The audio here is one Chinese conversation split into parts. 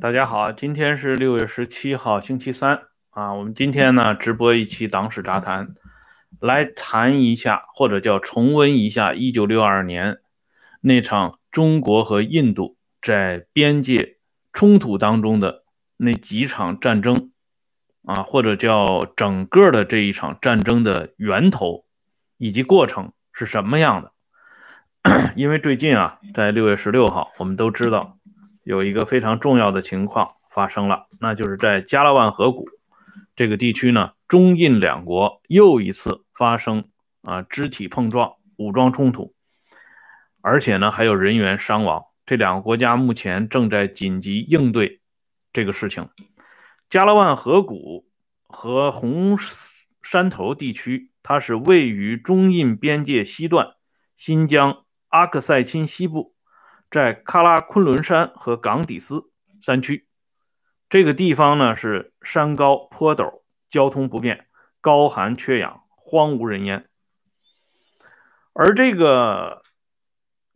大家好，今天是六月十七号，星期三啊。我们今天呢直播一期《党史杂谈》，来谈一下或者叫重温一下一九六二年那场中国和印度在边界冲突当中的那几场战争啊，或者叫整个的这一场战争的源头以及过程是什么样的。因为最近啊，在六月十六号，我们都知道。有一个非常重要的情况发生了，那就是在加勒万河谷这个地区呢，中印两国又一次发生啊肢体碰撞、武装冲突，而且呢还有人员伤亡。这两个国家目前正在紧急应对这个事情。加勒万河谷和红山头地区，它是位于中印边界西段，新疆阿克塞钦西部。在喀拉昆仑山和冈底斯山区，这个地方呢是山高坡陡，交通不便，高寒缺氧，荒无人烟。而这个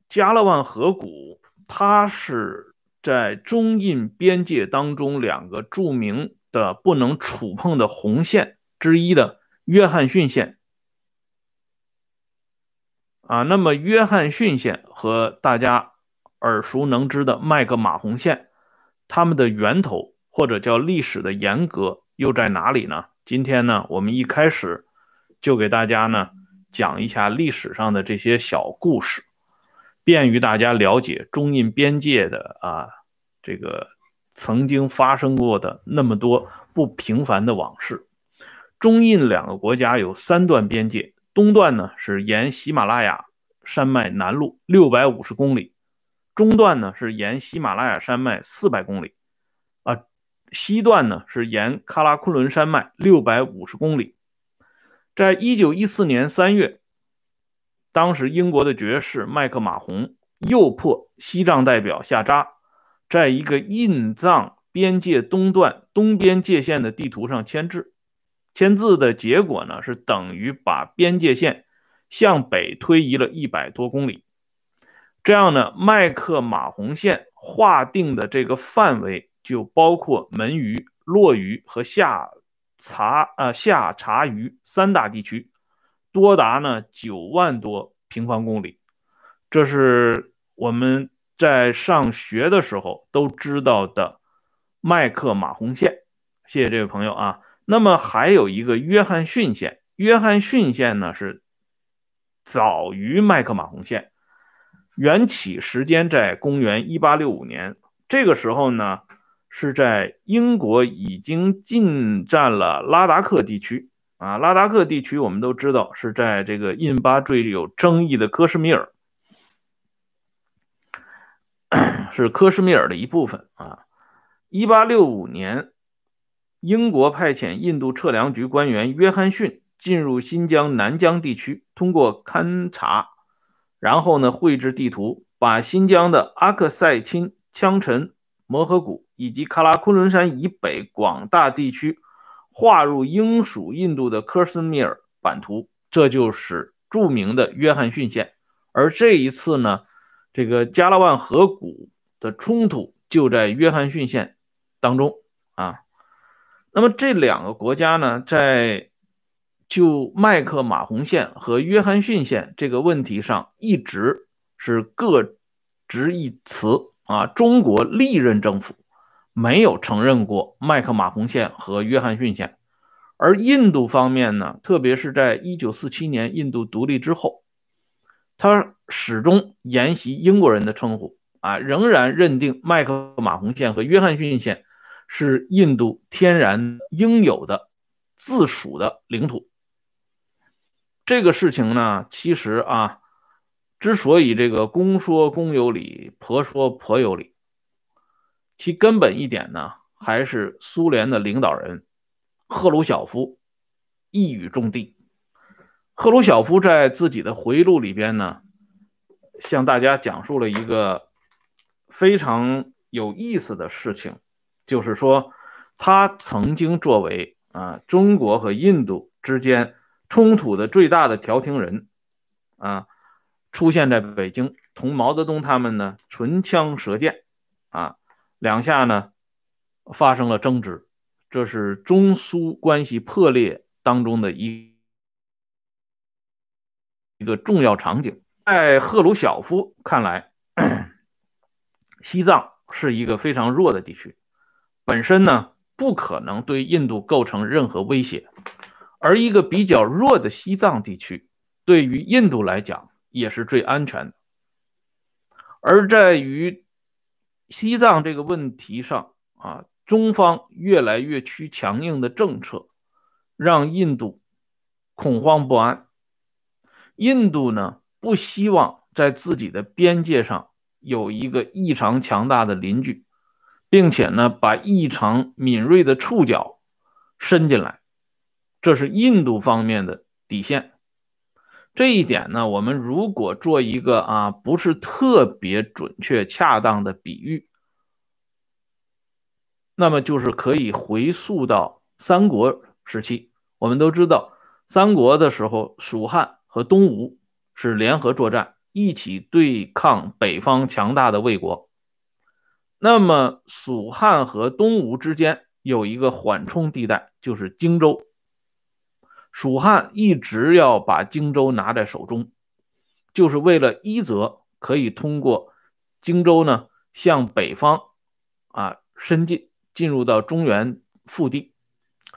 加勒万河谷，它是在中印边界当中两个著名的不能触碰的红线之一的约翰逊线啊。那么，约翰逊线和大家。耳熟能知的麦克马洪线，它们的源头或者叫历史的沿革又在哪里呢？今天呢，我们一开始就给大家呢讲一下历史上的这些小故事，便于大家了解中印边界的啊这个曾经发生过的那么多不平凡的往事。中印两个国家有三段边界，东段呢是沿喜马拉雅山脉南路六百五十公里。中段呢是沿喜马拉雅山脉四百公里，啊，西段呢是沿喀拉昆仑山脉六百五十公里。在一九一四年三月，当时英国的爵士麦克马洪诱迫西藏代表下扎，在一个印藏边界东段东边界线的地图上签字。签字的结果呢是等于把边界线向北推移了一百多公里。这样呢，麦克马洪线划定的这个范围就包括门隅、洛隅和下察呃下察隅三大地区，多达呢九万多平方公里。这是我们在上学的时候都知道的麦克马洪线。谢谢这位朋友啊。那么还有一个约翰逊线，约翰逊线呢是早于麦克马洪线。缘起时间在公元一八六五年，这个时候呢，是在英国已经进占了拉达克地区啊。拉达克地区我们都知道是在这个印巴最有争议的科什米尔，是科什米尔的一部分啊。一八六五年，英国派遣印度测量局官员约翰逊进入新疆南疆地区，通过勘察。然后呢，绘制地图，把新疆的阿克塞钦、羌陈、摩诃谷以及喀拉昆仑山以北广大地区划入英属印度的科什米尔版图，这就是著名的约翰逊线。而这一次呢，这个加勒万河谷的冲突就在约翰逊线当中啊。那么这两个国家呢，在就麦克马洪线和约翰逊线这个问题上，一直是各执一词啊。中国历任政府没有承认过麦克马洪线和约翰逊线，而印度方面呢，特别是在一九四七年印度独立之后，他始终沿袭英国人的称呼啊，仍然认定麦克马洪线和约翰逊线是印度天然应有的自属的领土。这个事情呢，其实啊，之所以这个公说公有理，婆说婆有理，其根本一点呢，还是苏联的领导人赫鲁晓夫一语中的。赫鲁晓夫在自己的回忆录里边呢，向大家讲述了一个非常有意思的事情，就是说他曾经作为啊中国和印度之间。冲突的最大的调停人，啊，出现在北京，同毛泽东他们呢唇枪舌剑，啊，两下呢发生了争执，这是中苏关系破裂当中的一一个重要场景。在赫鲁晓夫看来，西藏是一个非常弱的地区，本身呢不可能对印度构成任何威胁，而一个比较弱的西藏地区对于印度来讲也是最安全的。而在于西藏这个问题上啊，中方越来越趋强硬的政策，让印度恐慌不安。印度呢？不希望在自己的边界上有一个异常强大的邻居，并且呢，把异常敏锐的触角伸进来，这是印度方面的底线。这一点呢，我们如果做一个啊不是特别准确恰当的比喻，那么就是可以回溯到三国时期。我们都知道，三国的时候，蜀汉和东吴。是联合作战，一起对抗北方强大的魏国。那么，蜀汉和东吴之间有一个缓冲地带，就是荆州。蜀汉一直要把荆州拿在手中，就是为了一则可以通过荆州呢向北方啊伸进，进入到中原腹地；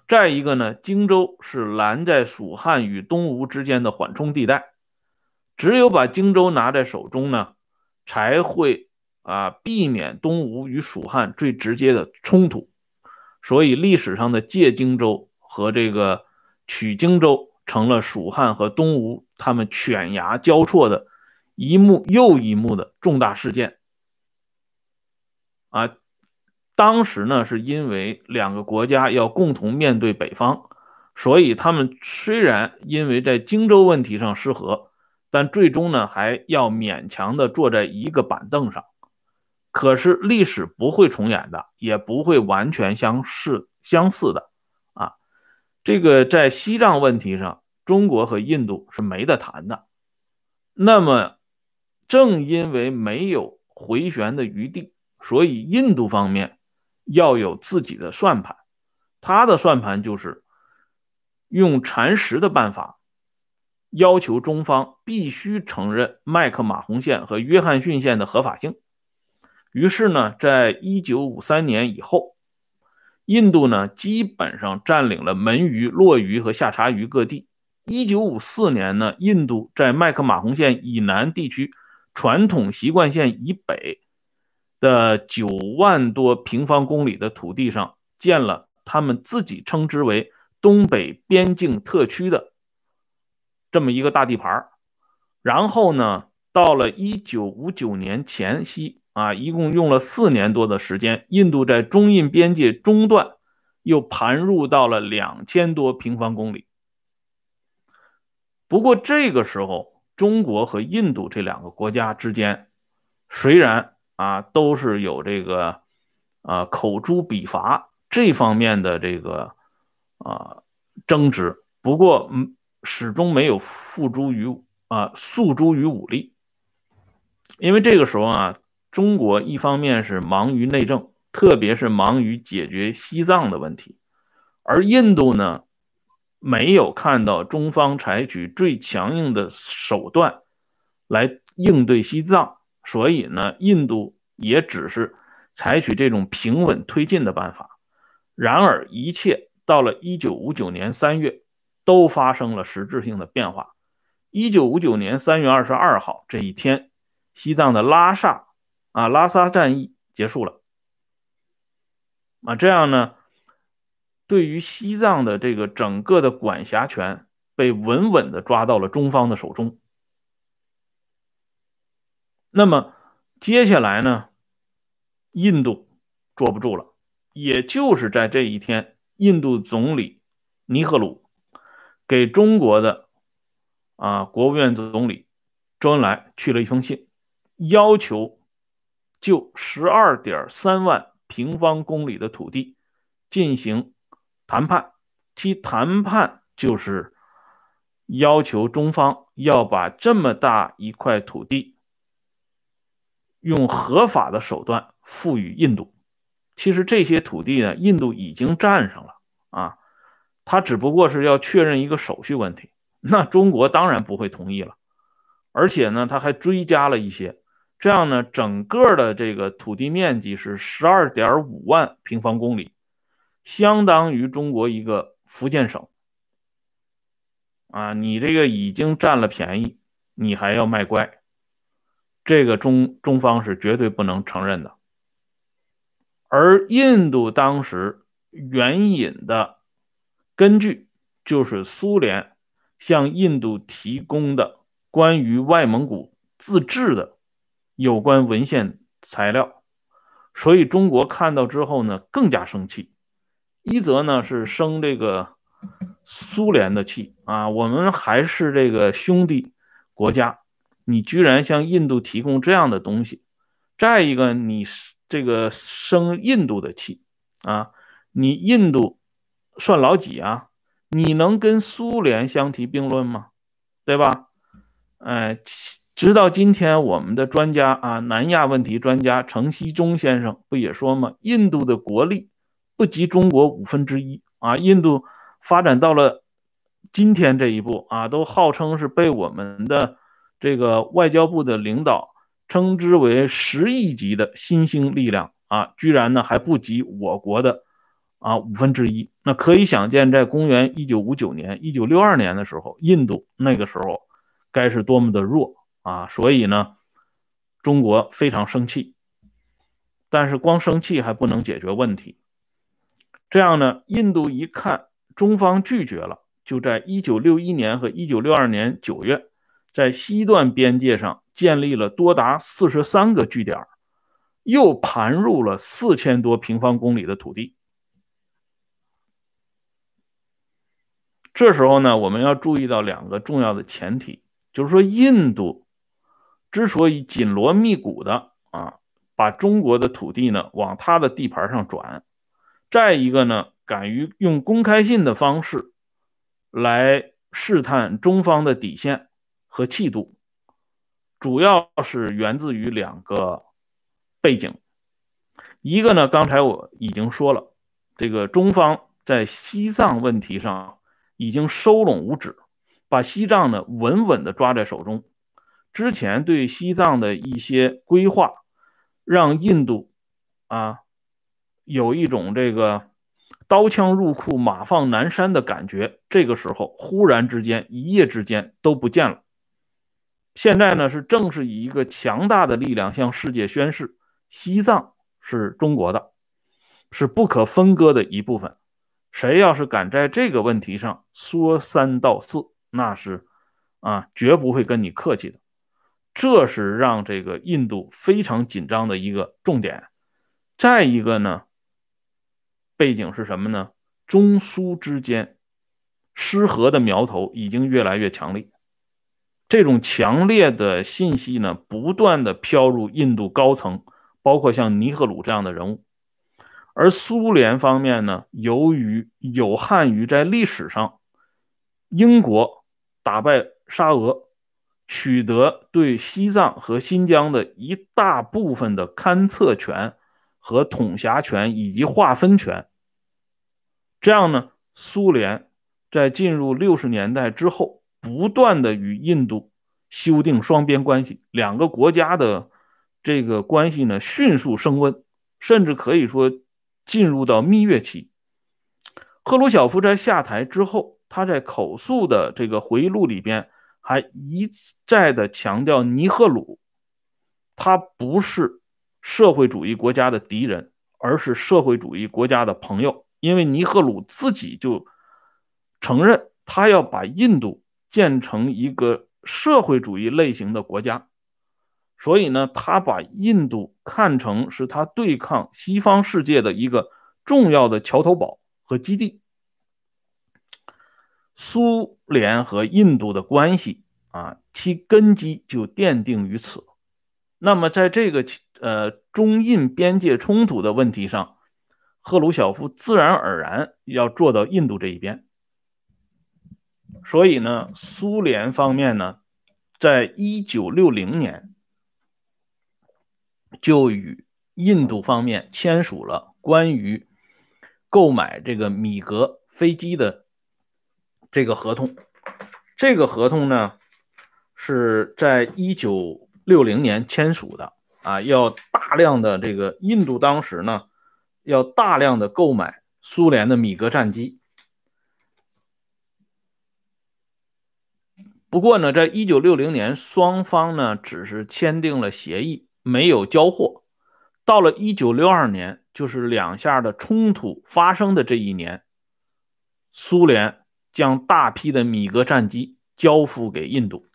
再一个呢，荆州是拦在蜀汉与东吴之间的缓冲地带。只有把荆州拿在手中呢，才会啊避免东吴与蜀汉最直接的冲突。所以历史上的借荆州和这个取荆州，成了蜀汉和东吴他们犬牙交错的一幕又一幕的重大事件。啊，当时呢是因为两个国家要共同面对北方，所以他们虽然因为在荆州问题上失和。但最终呢，还要勉强的坐在一个板凳上。可是历史不会重演的，也不会完全相似相似的。这个在西藏问题上，中国和印度是没得谈的。那么，正因为没有回旋的余地，所以印度方面要有自己的算盘。他的算盘就是用蚕食的办法。要求中方必须承认麦克马洪线和约翰逊线的合法性。于是呢，在一九五三年以后，印度呢基本上占领了门隅、洛隅和下察隅各地。一九五四年呢，印度在麦克马洪线以南地区传统习惯线以北的九万多平方公里的土地上建了他们自己称之为东北边境特区的。这么一个大地盘然后呢，到了一九五九年前夕啊，一共用了四年多的时间，印度在中印边界中段又盘入到了两千多平方公里。不过这个时候，中国和印度这两个国家之间虽然啊都是有这个啊口诛笔伐这方面的这个啊争执，不过嗯。始终没有付诸于啊诉诸于武力，因为这个时候啊，中国一方面是忙于内政，特别是忙于解决西藏的问题，而印度呢，没有看到中方采取最强硬的手段来应对西藏，所以呢，印度也只是采取这种平稳推进的办法。然而，一切到了一九五九年三月。都发生了实质性的变化。一九五九年三月二十二号这一天，西藏的拉萨啊拉萨战役结束了。啊，这样呢，对于西藏的这个整个的管辖权被稳稳的抓到了中方的手中。那么接下来呢，印度坐不住了。也就是在这一天，印度总理尼赫鲁。给中国的啊国务院总理周恩来去了一封信，要求就十二点三万平方公里的土地进行谈判。其谈判就是要求中方要把这么大一块土地用合法的手段赋予印度，其实这些土地呢，印度已经占上了啊，他只不过是要确认一个手续问题。那中国当然不会同意了，而且呢，他还追加了一些，这样呢，整个的这个土地面积是十二点五万平方公里，相当于中国一个福建省。啊，你这个已经占了便宜，你还要卖乖，这个中中方是绝对不能承认的。而印度当时援引的根据就是苏联向印度提供的关于外蒙古自治的有关文献材料，所以中国看到之后呢，更加生气。一则呢是生这个。苏联的气啊，我们还是这个兄弟国家，你居然向印度提供这样的东西。再一个，你这个生印度的气啊，你印度算老几啊？你能跟苏联相提并论吗？对吧？哎，直到今天，我们的专家啊，南亚问题专家程希忠先生不也说吗？印度的国力不及中国五分之一啊，印度。发展到了今天这一步啊，都号称是被我们的这个外交部的领导称之为十亿级的新兴力量啊，居然呢还不及我国的啊五分之一。那可以想见，在公元一九五九年、一九六二年的时候，印度那个时候该是多么的弱啊！所以呢，中国非常生气，但是光生气还不能解决问题。这样呢，印度一看。中方拒绝了，就在一九六一年和一九六二年九月，在西段边界上建立了多达四十三个据点，又盘入了四千多平方公里的土地。这时候呢，我们要注意到两个重要的前提，就是说，印度之所以紧锣密鼓的啊，把中国的土地呢往他的地盘上转，再一个呢。敢于用公开信的方式来试探中方的底线和气度，主要是源自于两个背景。一个呢，刚才我已经说了，这个中方在西藏问题上已经收拢五指，把西藏呢稳稳的抓在手中。之前对西藏的一些规划，让印度啊有一种这个。刀枪入库，马放南山的感觉，这个时候忽然之间，一夜之间都不见了。现在呢，是正是以一个强大的力量向世界宣示，西藏是中国的，是不可分割的一部分。谁要是敢在这个问题上说三道四，那是啊，绝不会跟你客气的。这是让这个印度非常紧张的一个重点。再一个呢？背景是什么呢？中苏之间失和的苗头已经越来越强烈，这种强烈的信息呢，不断的飘入印度高层，包括像尼赫鲁这样的人物。而苏联方面呢，由于有汉于在历史上英国打败沙俄，取得对西藏和新疆的一大部分的勘测权。和统辖权以及划分权，这样呢，苏联在进入六十年代之后，不断的与印度修订双边关系，两个国家的这个关系呢迅速升温，甚至可以说进入到蜜月期。赫鲁晓夫在下台之后，他在口述的这个回忆录里边还一再的强调，尼赫鲁他不是。社会主义国家的敌人，而是社会主义国家的朋友。因为尼赫鲁自己就承认，他要把印度建成一个社会主义类型的国家，所以呢，他把印度看成是他对抗西方世界的一个重要的桥头堡和基地。苏联和印度的关系啊，其根基就奠定于此。那么，在这个呃中印边界冲突的问题上，赫鲁晓夫自然而然要坐到印度这一边。所以呢，苏联方面呢，在一九六零年就与印度方面签署了关于购买这个米格飞机的这个合同。这个合同呢是在一九六零年签署的啊，要大量的这个印度当时呢要大量的购买苏联的米格战机。不过呢，在一九六零年，双方呢只是签订了协议，没有交货。到了一九六二年，就是两下的冲突发生的这一年，苏联将大批的米格战机交付给印度。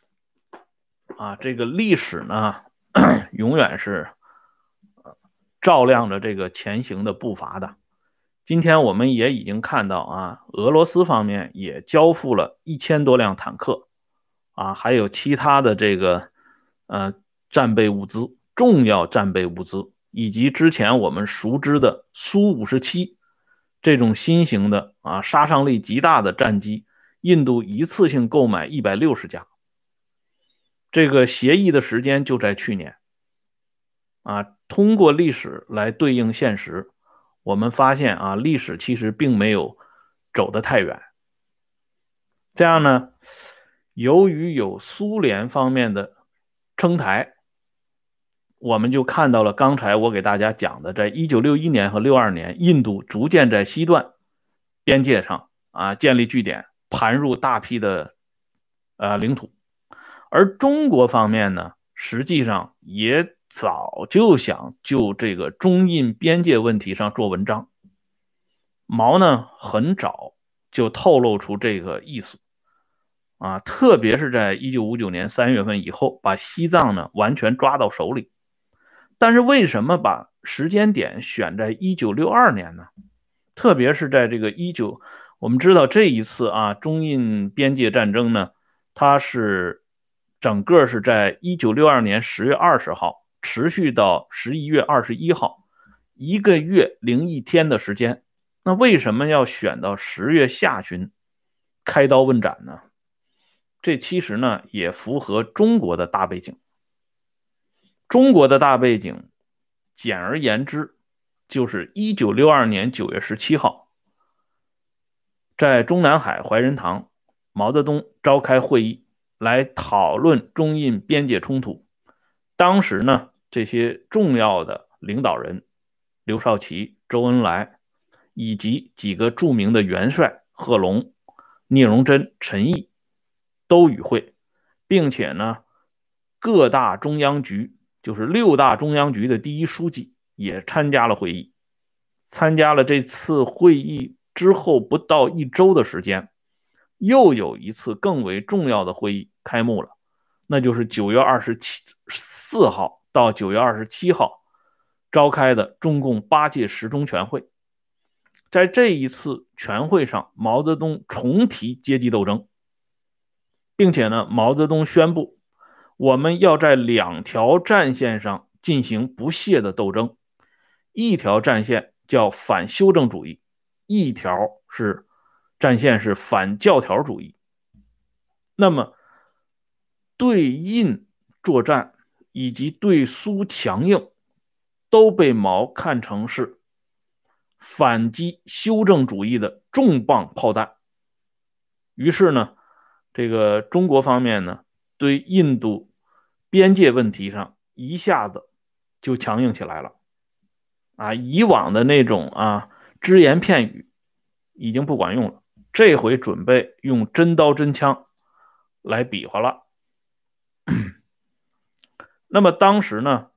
啊，这个历史呢，永远是照亮着这个前行的步伐的。今天我们也已经看到啊，俄罗斯方面也交付了一千多辆坦克。啊，还有其他的这个，呃，战备物资、重要战备物资，以及之前我们熟知的苏五十七这种新型的啊杀伤力极大的战机，印度一次性购买一百六十架。这个协议的时间就在去年。啊，通过历史来对应现实，我们发现啊，历史其实并没有走得太远。这样呢？由于有苏联方面的撑台，我们就看到了刚才我给大家讲的，在一九六一年和六二年，印度逐渐在西段边界上啊建立据点，盘入大批的呃领土。而中国方面呢，实际上也早就想就这个中印边界问题上做文章。毛呢，很早就透露出这个意思。啊，特别是在一九五九年三月份以后，把西藏呢完全抓到手里。但是为什么把时间点选在一九六二年呢？特别是在这个一九，我们知道这一次啊，中印边界战争呢，它是整个是在一九六二年十月二十号持续到十一月二十一号，一个月零一天的时间。那为什么要选到十月下旬开刀问斩呢？这其实呢也符合中国的大背景。中国的大背景，简而言之，就是一九六二年九月十七号，在中南海怀仁堂，毛泽东召开会议来讨论中印边界冲突。当时呢，这些重要的领导人，刘少奇、周恩来，以及几个著名的元帅贺龙、聂荣臻、陈毅。都与会，并且呢，各大中央局，就是六大中央局的第一书记也参加了会议。参加了这次会议之后不到一周的时间，又有一次更为重要的会议开幕了，那就是九月二十七四号到九月二十七号召开的中共八届十中全会。在这一次全会上，毛泽东重提阶级斗争。并且呢，毛泽东宣布，我们要在两条战线上进行不懈的斗争，一条战线叫反修正主义，一条是战线是反教条主义。那么，对印作战以及对苏强硬，都被毛看成是反击修正主义的重磅炮弹。于是呢。这个中国方面呢，对印度边界问题上一下子就强硬起来了，啊，以往的那种啊只言片语已经不管用了，这回准备用真刀真枪来比划了。那么当时呢，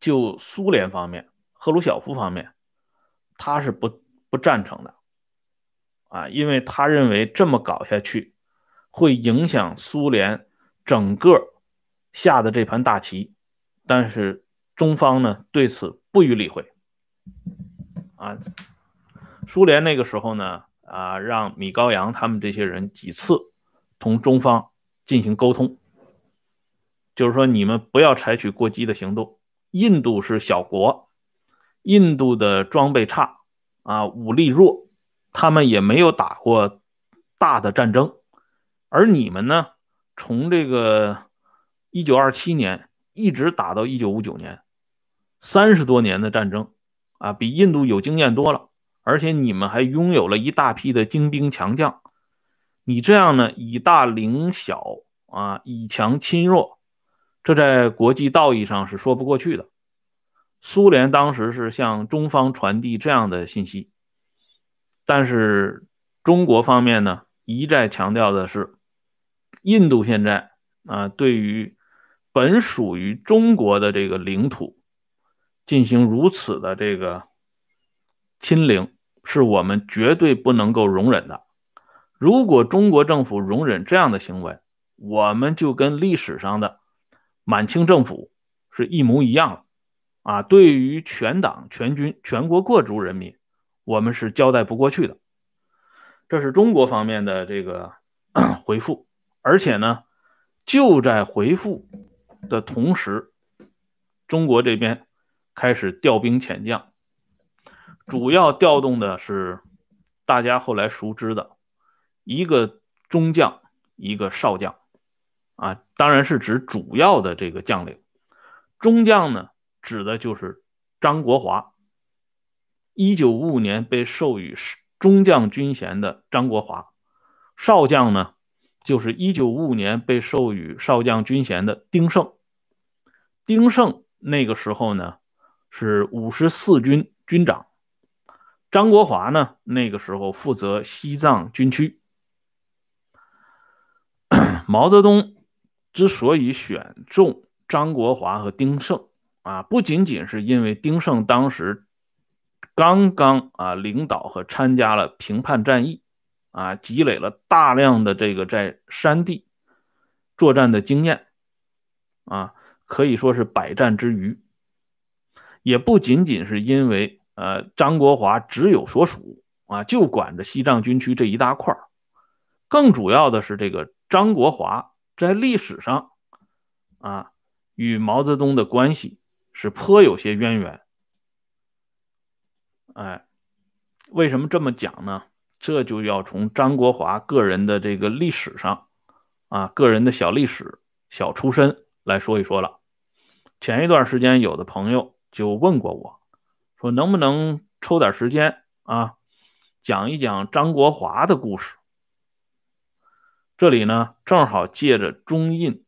就苏联方面，赫鲁晓夫方面，他是不不赞成的。啊，因为他认为这么搞下去，会影响苏联整个下的这盘大棋，但是中方呢对此不予理会。啊，苏联那个时候呢，啊，让米高扬他们这些人几次同中方进行沟通，就是说你们不要采取过激的行动。印度是小国，印度的装备差，啊，武力弱。他们也没有打过大的战争，而你们呢？从这个一九二七年一直打到一九五九年，三十多年的战争啊，比印度有经验多了，而且你们还拥有了一大批的精兵强将。你这样呢，以大凌小啊，以强侵弱，这在国际道义上是说不过去的。苏联当时是向中方传递这样的信息，但是中国方面呢，一再强调的是，印度现在啊，对于本属于中国的这个领土进行如此的这个侵凌，是我们绝对不能够容忍的。如果中国政府容忍这样的行为，我们就跟历史上的满清政府是一模一样了。啊，对于全党全军全国各族人民，我们是交代不过去的。这是中国方面的这个 回复，而且呢，就在回复的同时，中国这边开始调兵遣将，主要调动的是大家后来熟知的一个中将，一个少将，啊，当然是指主要的这个将领，中将呢。指的就是张国华，一九五五年被授予中将军衔的张国华，少将呢，就是一九五五年被授予少将军衔的丁盛。丁盛那个时候呢是五十四军军长，张国华呢那个时候负责西藏军区。毛泽东之所以选中张国华和丁盛。啊，不仅仅是因为丁盛当时刚刚啊领导和参加了平叛战役，啊积累了大量的这个在山地作战的经验，啊可以说是百战之余，也不仅仅是因为呃张国华只有所属啊就管着西藏军区这一大块更主要的是这个张国华在历史上啊与毛泽东的关系。是颇有些渊源，哎，为什么这么讲呢？这就要从张国华个人的这个历史上，啊，个人的小历史、小出身来说一说了。前一段时间，有的朋友就问过我，说能不能抽点时间啊，讲一讲张国华的故事。这里呢，正好借着中印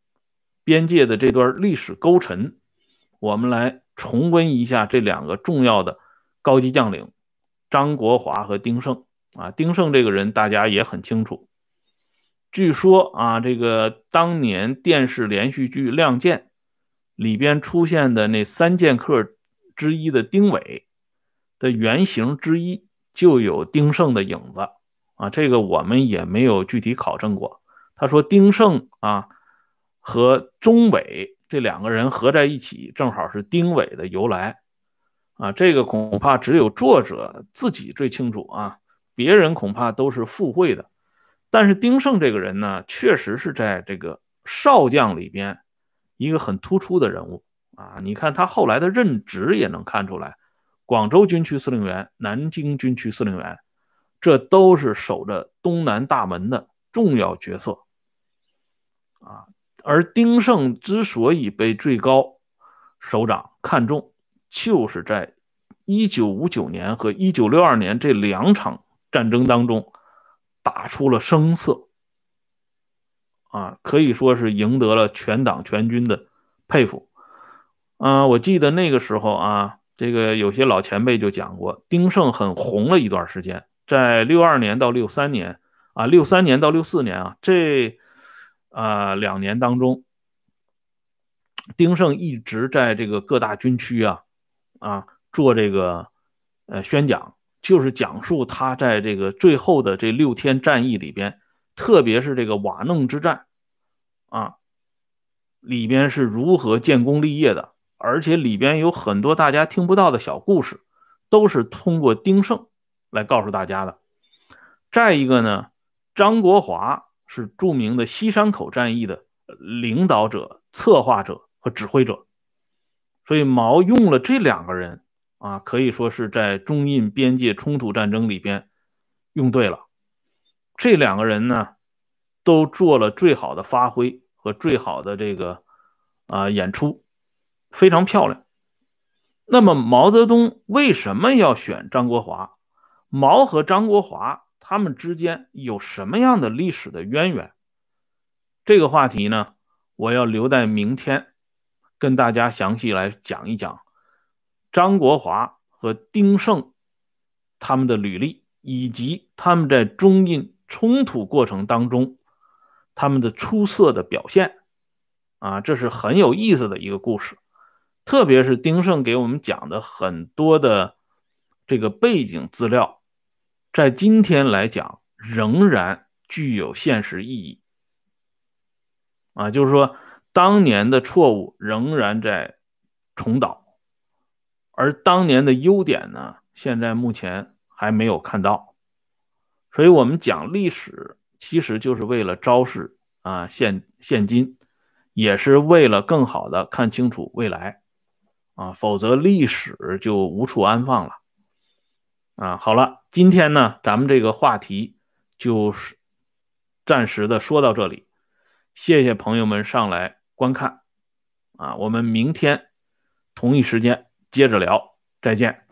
边界的这段历史沟沉。我们来重温一下这两个重要的高级将领张国华和丁盛啊。丁盛这个人大家也很清楚，据说啊，这个当年电视连续剧《亮剑》里边出现的那三剑客之一的丁伟的原型之一就有丁盛的影子啊。这个我们也没有具体考证过。他说丁盛啊和钟伟。这两个人合在一起，正好是丁伟的由来啊！这个恐怕只有作者自己最清楚啊，别人恐怕都是附会的。但是丁盛这个人呢，确实是在这个少将里边一个很突出的人物啊！你看他后来的任职也能看出来，广州军区司令员、南京军区司令员，这都是守着东南大门的重要角色啊！而丁盛之所以被最高首长看中，就是在1959年和1962年这两场战争当中打出了声色，啊，可以说是赢得了全党全军的佩服。啊，我记得那个时候啊，这个有些老前辈就讲过，丁盛很红了一段时间，在62年到63年啊，63年到64年啊，这。啊，两年当中，丁盛一直在这个各大军区啊啊做这个呃宣讲，就是讲述他在这个最后的这六天战役里边，特别是这个瓦弄之战啊里边是如何建功立业的，而且里边有很多大家听不到的小故事，都是通过丁盛来告诉大家的。再一个呢，张国华。是著名的西山口战役的领导者、策划者和指挥者，所以毛用了这两个人啊，可以说是在中印边界冲突战争里边用对了。这两个人呢，都做了最好的发挥和最好的这个啊演出，非常漂亮。那么毛泽东为什么要选张国华？毛和张国华他们之间有什么样的历史的渊源？这个话题呢，我要留在明天跟大家详细来讲一讲张国华和丁晟他们的履历，以及他们在中印冲突过程当中他们的出色的表现。啊，这是很有意思的一个故事，特别是丁晟给我们讲的很多的这个背景资料，在今天来讲仍然具有现实意义。啊，就是说当年的错误仍然在重蹈，而当年的优点呢，现在目前还没有看到。所以，我们讲历史，其实就是为了昭示啊现现今。也是为了更好的看清楚未来，啊，否则历史就无处安放了，啊，好了，今天呢，咱们这个话题就是暂时的说到这里，谢谢朋友们上来观看，啊，我们明天同一时间接着聊，再见。